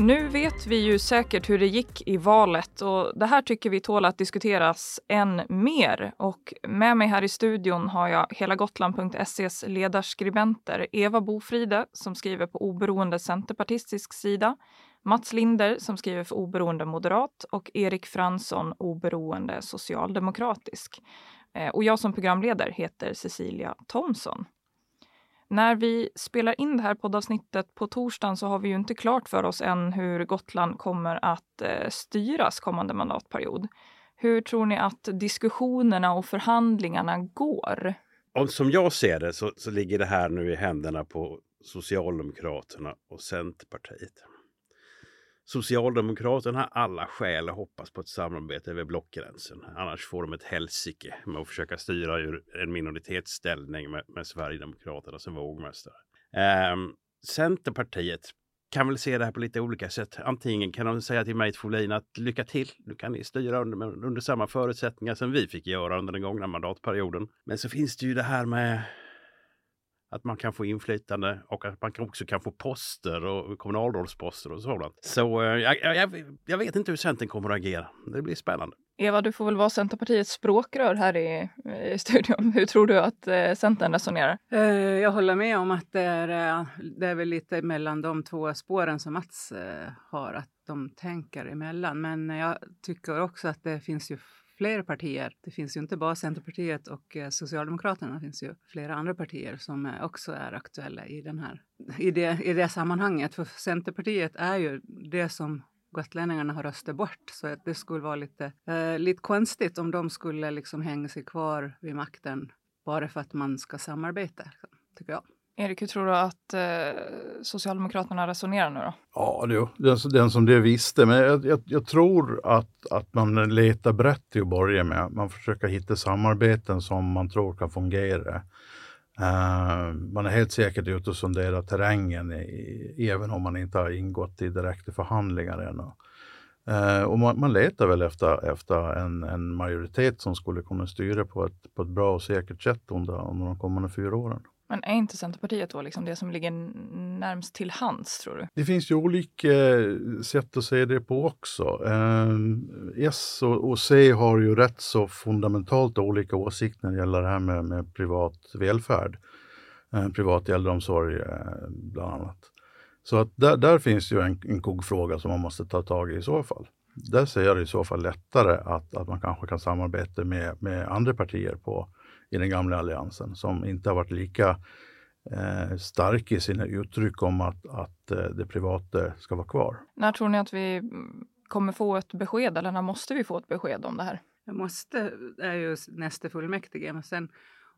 Nu vet vi ju säkert hur det gick i valet och det här tycker vi tål att diskuteras än mer. Och med mig här i studion har jag hela Gotland.ses ledarskribenter Eva Bofride som skriver på oberoende centerpartistisk sida, Mats Linder som skriver för oberoende moderat och Erik Fransson oberoende socialdemokratisk. Eh, och jag som programledare heter Cecilia Thomsson. När vi spelar in det här poddavsnittet på torsdagen så har vi ju inte klart för oss än hur Gotland kommer att eh, styras kommande mandatperiod. Hur tror ni att diskussionerna och förhandlingarna går? Och som jag ser det så, så ligger det här nu i händerna på Socialdemokraterna och Centerpartiet. Socialdemokraterna har alla skäl att hoppas på ett samarbete över blockgränsen. Annars får de ett helsike med att försöka styra ur en minoritetsställning med, med Sverigedemokraterna som vågmästare. Um, Centerpartiet kan väl se det här på lite olika sätt. Antingen kan de säga till mig Folin att lycka till, nu kan ni styra under, under samma förutsättningar som vi fick göra under den gångna mandatperioden. Men så finns det ju det här med att man kan få inflytande och att man också kan få poster och kommunalrådsposter och sådant. Så eh, jag, jag, jag vet inte hur Centern kommer att agera. Det blir spännande. Eva, du får väl vara Centerpartiets språkrör här i, i studion. Hur tror du att eh, Centern resonerar? Eh, jag håller med om att det är, det är väl lite mellan de två spåren som Mats har, att de tänker emellan. Men jag tycker också att det finns ju fler partier. Det finns ju inte bara Centerpartiet och eh, Socialdemokraterna. Det finns ju flera andra partier som eh, också är aktuella i, den här, i, det, i det sammanhanget. För Centerpartiet är ju det som gotlänningarna har röstat bort. Så det skulle vara lite, eh, lite konstigt om de skulle liksom hänga sig kvar vid makten bara för att man ska samarbeta, liksom, tycker jag. Erik, hur tror du att eh, Socialdemokraterna resonerar nu då? Ja, det, den, den som det visste. Men jag, jag, jag, tror att, att man letar brett till att börja med. Man försöker hitta samarbeten som man tror kan fungera. Uh, man är helt säkert ute och sonderar terrängen, i, även om man inte har ingått i direkta förhandlingar ännu. Uh, och man, man, letar väl efter, efter en, en, majoritet som skulle kunna styra på ett, på ett bra och säkert sätt under, under de kommande fyra åren. Men är inte Centerpartiet då liksom det som ligger närmst till hands, tror du? Det finns ju olika eh, sätt att se det på också. Eh, S och, C har ju rätt så fundamentalt olika åsikter när det gäller det här med, med privat välfärd. Eh, privat äldreomsorg eh, bland annat. Så att där, där finns ju en, en kuggfråga som man måste ta tag i i så fall. Där ser jag det i så fall lättare att, att man kanske kan samarbeta med, med andra partier på i den gamla alliansen som inte har varit lika eh, stark i sina uttryck om att, att eh, det privata ska vara kvar. När tror ni att vi kommer få ett besked eller när måste vi få ett besked om det här? Det måste är ju nästa fullmäktige men sen,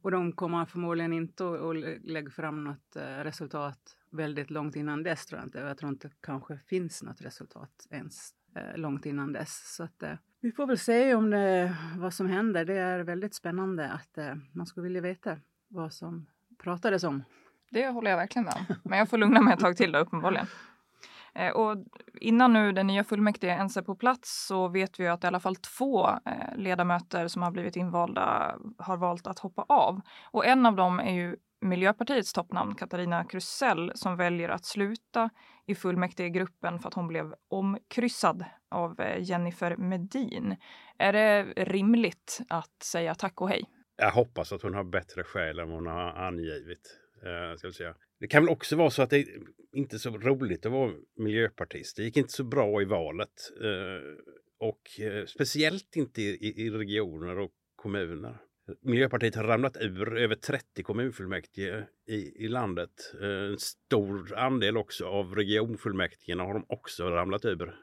och de kommer förmodligen inte att, att lägga fram något eh, resultat väldigt långt innan dess tror jag inte. Jag tror inte det kanske finns något resultat ens eh, långt innan dess. Så att, eh, vi får väl se om det, vad som händer. Det är väldigt spännande att eh, man skulle vilja veta vad som pratades om. Det håller jag verkligen med om. Men jag får lugna mig ett tag till då, uppenbarligen. Eh, och innan nu den nya fullmäktige ens är på plats så vet vi att i alla fall två eh, ledamöter som har blivit invalda har valt att hoppa av. Och en av dem är ju Miljöpartiets toppnamn Katarina Krusell som väljer att sluta i fullmäktigegruppen för att hon blev omkryssad av eh, Jennifer Medin. Är det rimligt att säga tack och hej? Jag hoppas att hon har bättre skäl än hon har angivit. Eh, ska säga. Det kan väl också vara så att det inte är så roligt att vara miljöpartist. Det gick inte så bra i valet. Eh, och eh, speciellt inte i, i regioner och kommuner. Miljöpartiet har ramlat ur över 30 kommunfullmäktige i, i landet. Eh, en stor andel också av regionfullmäktige har de också ramlat ur.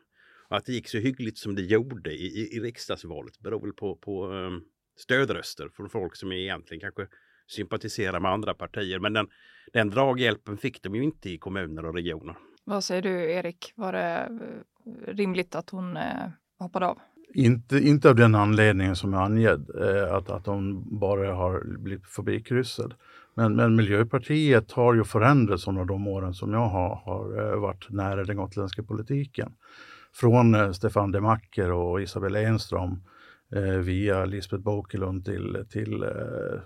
Att det gick så hyggligt som det gjorde i, i, i riksdagsvalet beror väl på, på um, stödröster från folk som egentligen kanske sympatiserar med andra partier. Men den, den draghjälpen fick de ju inte i kommuner och regioner. Vad säger du Erik? Var det eh, rimligt att hon eh, hoppade av? Inte, inte av den anledningen som är angedd, eh, att, att de bara har blivit förbikryssade. Men, men Miljöpartiet har ju förändrats under de åren som jag har, har eh, varit nära den gotländska politiken. Från eh, Stefan de Macker och Isabel Enström eh, via Lisbeth Bokelund till, till eh,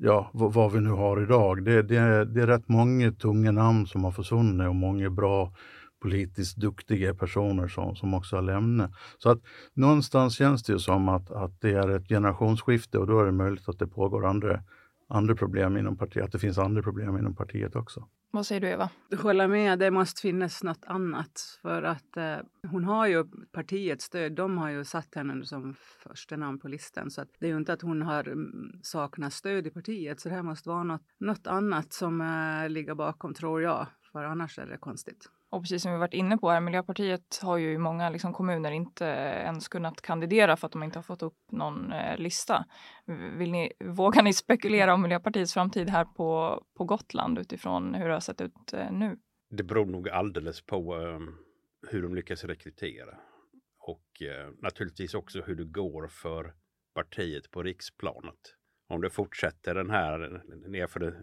ja, vad vi nu har idag. Det, det, det är rätt många tunga namn som har försvunnit och många bra politiskt duktiga personer som, som också har lämnat. Så att någonstans känns det ju som att, att det är ett generationsskifte och då är det möjligt att det pågår andra, andra problem inom partiet, att det finns andra problem inom partiet också. Vad säger du Eva? Jag håller med, det måste finnas något annat. För att eh, hon har ju partiets stöd. De har ju satt henne som första namn på listan. Så det är ju inte att hon har mm, saknat stöd i partiet. Så det här måste vara något, något annat som eh, ligger bakom, tror jag. För annars är det konstigt. Och precis som vi varit inne på här, Miljöpartiet har ju i många liksom, kommuner inte ens kunnat kandidera för att de inte har fått upp någon eh, lista. Vill ni, vågar ni spekulera om Miljöpartiets framtid här på, på Gotland utifrån hur det har sett ut eh, nu? Det beror nog alldeles på eh, hur de lyckas rekrytera. Och eh, naturligtvis också hur det går för partiet på riksplanet. Om det fortsätter den här nerför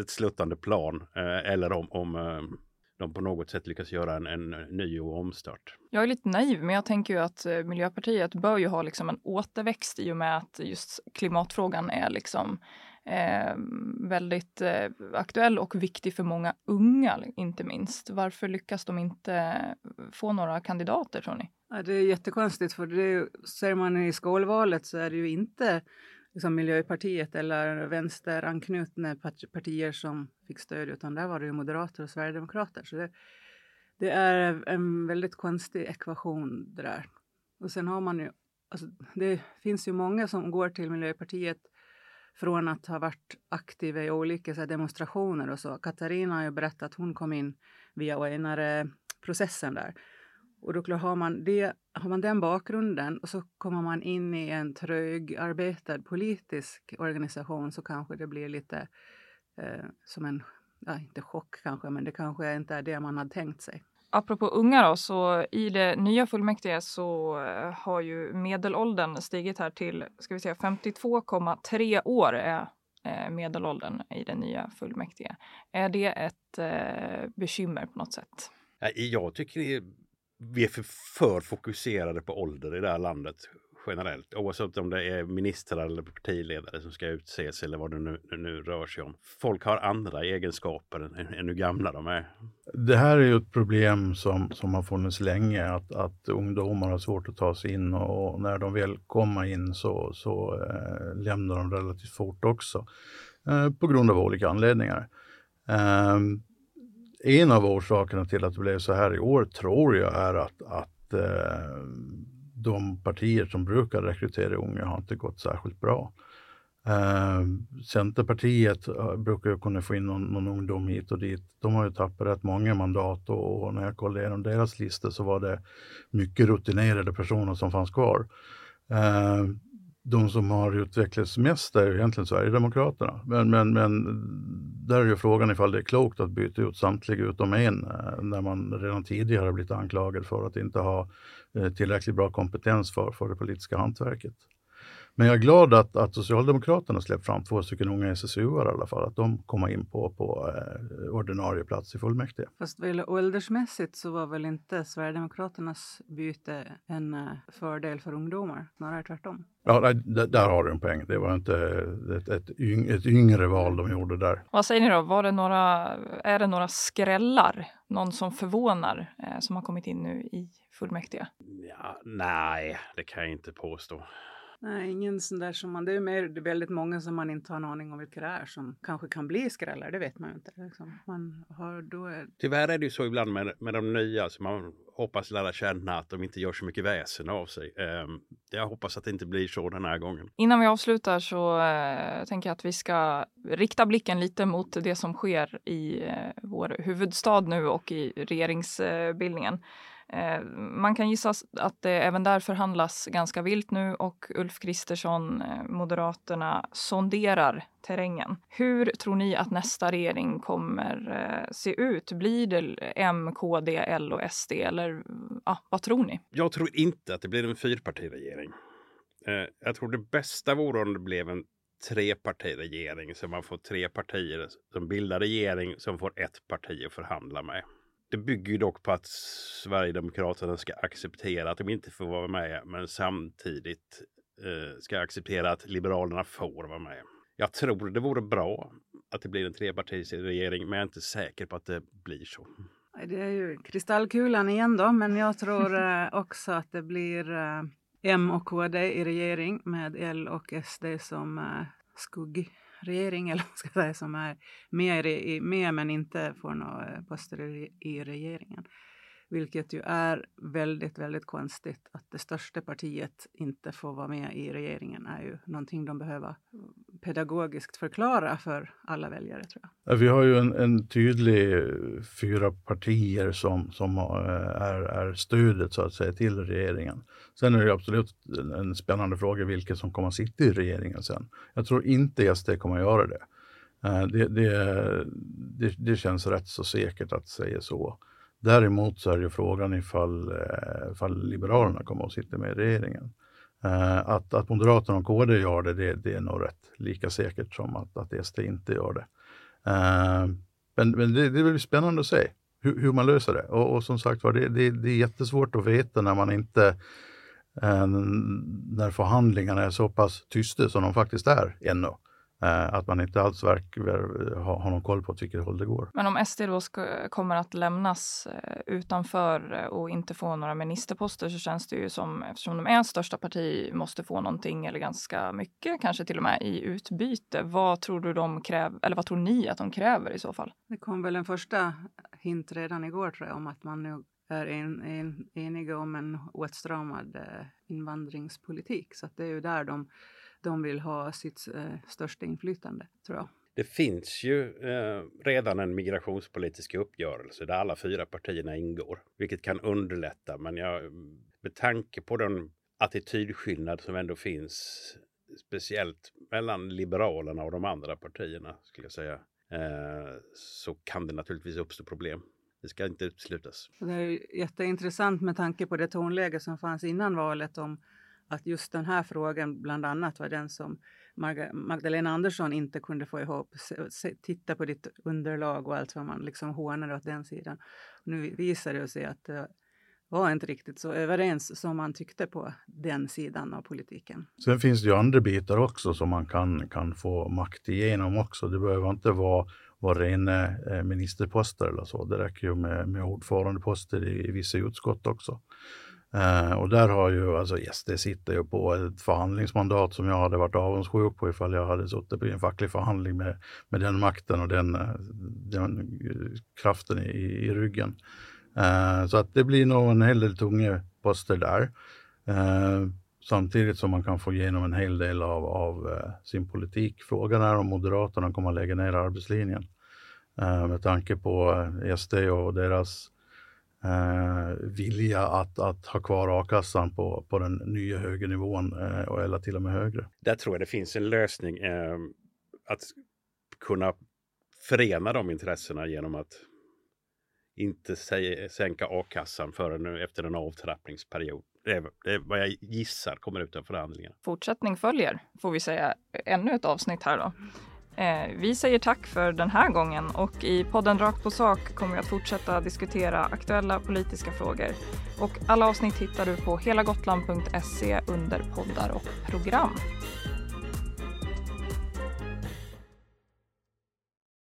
ett, sluttande plan eh, eller om, om eh, de på något sätt lyckas göra en, en ny och omstart. Jag är lite naiv, men jag tänker ju att eh, Miljöpartiet bör ju ha liksom en återväxt i och med att just klimatfrågan är liksom eh, väldigt eh, aktuell och viktig för många unga, inte minst. Varför lyckas de inte få några kandidater, tror ni? Ja, det är jättekonstigt, för det ser man i skolvalet så är det ju inte liksom Miljöpartiet eller vänsteranknutna partier som fick stöd, utan där var det ju moderater och sverigedemokrater. Så det, det är en väldigt konstig ekvation det där. Och sen har man ju, alltså, det finns ju många som går till Miljöpartiet från att ha varit aktiva i olika så här, demonstrationer och så. Katarina har ju berättat att hon kom in via ONR-processen där. Och då har man, det, har man den bakgrunden och så kommer man in i en trögarbetad politisk organisation så kanske det blir lite eh, som en, ja, inte chock kanske, men det kanske inte är det man hade tänkt sig. Apropå unga då, så i det nya fullmäktige så eh, har ju medelåldern stigit här till, ska vi säga 52,3 år är eh, medelåldern i det nya fullmäktige. Är det ett eh, bekymmer på något sätt? Jag tycker vi är för, för fokuserade på ålder i det här landet generellt. Oavsett om det är ministrar eller partiledare som ska utses eller vad det nu, nu rör sig om. Folk har andra egenskaper än, än hur gamla de är. Det här är ju ett problem som, som har funnits länge, att, att ungdomar har svårt att ta sig in och när de väl kommer in så, så eh, lämnar de relativt fort också. Eh, på grund av olika anledningar. Eh, en av orsakerna till att det blev så här i år tror jag är att, att eh, de partier som brukar rekrytera unga har inte gått särskilt bra. Eh, Centerpartiet eh, brukar ju kunna få in någon, någon ungdom hit och dit. De har ju tappat rätt många mandat och, och när jag kollade igenom deras listor så var det mycket rutinerade personer som fanns kvar. Eh, de som har utvecklats mest är egentligen Sverigedemokraterna. Men, men, men där är ju frågan ifall det är klokt att byta ut samtliga utom en eh, när man redan tidigare blivit anklagad för att inte ha eh, tillräckligt bra kompetens för, för det politiska hantverket. Men jag är glad att, att Socialdemokraterna släppt fram två stycken unga SSU-are i alla fall, att de kommer in på, på eh, ordinarie plats i fullmäktige. Fast väl, åldersmässigt så var väl inte Sverigedemokraternas byte en uh, fördel för ungdomar, snarare tvärtom? Ja, där, där har du en poäng. Det var inte ett, ett, yng, ett yngre val de gjorde där. Vad säger ni då? Var det några, är det några skrällar, någon som förvånar, eh, som har kommit in nu i fullmäktige? Ja, nej, det kan jag inte påstå. Nej, ingen sån där som man... Det är mer det är väldigt många som man inte har en aning om vilka det är som kanske kan bli skrällar, det vet man ju inte. Liksom. Man har, då är... Tyvärr är det ju så ibland med, med de nya, så man hoppas lära känna att de inte gör så mycket väsen av sig. Eh, jag hoppas att det inte blir så den här gången. Innan vi avslutar så eh, tänker jag att vi ska rikta blicken lite mot det som sker i eh, vår huvudstad nu och i regeringsbildningen. Eh, Eh, man kan gissa att det även där förhandlas ganska vilt nu och Ulf Kristersson, eh, Moderaterna, sonderar terrängen. Hur tror ni att nästa regering kommer eh, se ut? Blir det M, KD, L och SD eller ja, vad tror ni? Jag tror inte att det blir en fyrpartiregering. Jag tror det bästa vore om det blev en trepartiregering så man får tre partier som bildar regering som får ett parti att förhandla med. Det bygger ju dock på att Sverigedemokraterna ska acceptera att de inte får vara med men samtidigt eh, ska acceptera att Liberalerna får vara med. Jag tror det vore bra att det blir en trepartiregering men jag är inte säker på att det blir så. Det är ju kristallkulan igen då, men jag tror eh, också att det blir eh, M och KD i regering med L och SD som eh, skugg regering, eller vad ska jag säga, som är med, i, med men inte får några eh, poster i, i regeringen. Vilket ju är väldigt, väldigt konstigt att det största partiet inte får vara med i regeringen är ju någonting de behöver pedagogiskt förklara för alla väljare. tror jag. Vi har ju en, en tydlig fyra partier som, som är, är stödet så att säga till regeringen. Sen är det absolut en spännande fråga vilka som kommer att sitta i regeringen sen. Jag tror inte SD kommer att göra det. Eh, det, det, det, det känns rätt så säkert att säga så. Däremot så är det frågan ifall, eh, ifall Liberalerna kommer att sitta med i regeringen. Eh, att, att Moderaterna och KD gör det, det, det är nog rätt lika säkert som att, att SD inte gör det. Eh, men men det, det blir spännande att se hur, hur man löser det. Och, och som sagt var, det, det, det, är jättesvårt att veta när man inte när förhandlingarna är så pass tysta som de faktiskt är ännu. Eh, att man inte alls verkar ha, ha någon koll på åt vilket håll det går. Men om SD då ska, kommer att lämnas eh, utanför eh, och inte få några ministerposter så känns det ju som, eftersom de är största parti, måste få någonting eller ganska mycket, kanske till och med i utbyte. Vad tror du de kräver, eller vad tror ni att de kräver i så fall? Det kom väl en första hint redan igår tror jag om att man nu är en, en, eniga om en åtstramad invandringspolitik. Så det är ju där de de vill ha sitt eh, största inflytande, tror jag. Det finns ju eh, redan en migrationspolitisk uppgörelse där alla fyra partierna ingår, vilket kan underlätta. Men jag, med tanke på den attitydskillnad som ändå finns, speciellt mellan Liberalerna och de andra partierna, skulle jag säga, eh, så kan det naturligtvis uppstå problem. Det ska inte uteslutas. Det är jätteintressant med tanke på det tonläge som fanns innan valet om att just den här frågan bland annat var den som Magdalena Andersson inte kunde få ihop. Titta på ditt underlag och allt vad man liksom hånade åt den sidan. Nu visar det sig att det var inte riktigt så överens som man tyckte på den sidan av politiken. Sen finns det ju andra bitar också som man kan, kan få makt igenom också. Det behöver inte vara vara rena eh, ministerposter eller så. Det räcker ju med, med ordförandeposter i, i vissa utskott också. Eh, och där har ju, alltså SD sitter ju på ett förhandlingsmandat som jag hade varit avundsjuk på ifall jag hade suttit i en facklig förhandling med, med den makten och den, eh, den kraften i, i ryggen. Eh, så att det blir nog en hel del tunga poster där. Eh, samtidigt som man kan få igenom en hel del av, av eh, sin politik. Frågan är om Moderaterna kommer att lägga ner arbetslinjen. Eh, med tanke på SD och deras eh, vilja att, att ha kvar a-kassan på, på den nya högre nivån eh, eller till och med högre. Där tror jag det finns en lösning. Eh, att kunna förena de intressena genom att inte sänka a-kassan förrän efter en avtrappningsperiod. Det är, det är vad jag gissar kommer ut av förhandlingen. Fortsättning följer, får vi säga. Ännu ett avsnitt här då. Eh, vi säger tack för den här gången och i podden Rakt på sak kommer vi att fortsätta diskutera aktuella politiska frågor. Och alla avsnitt hittar du på helagotland.se under poddar och program.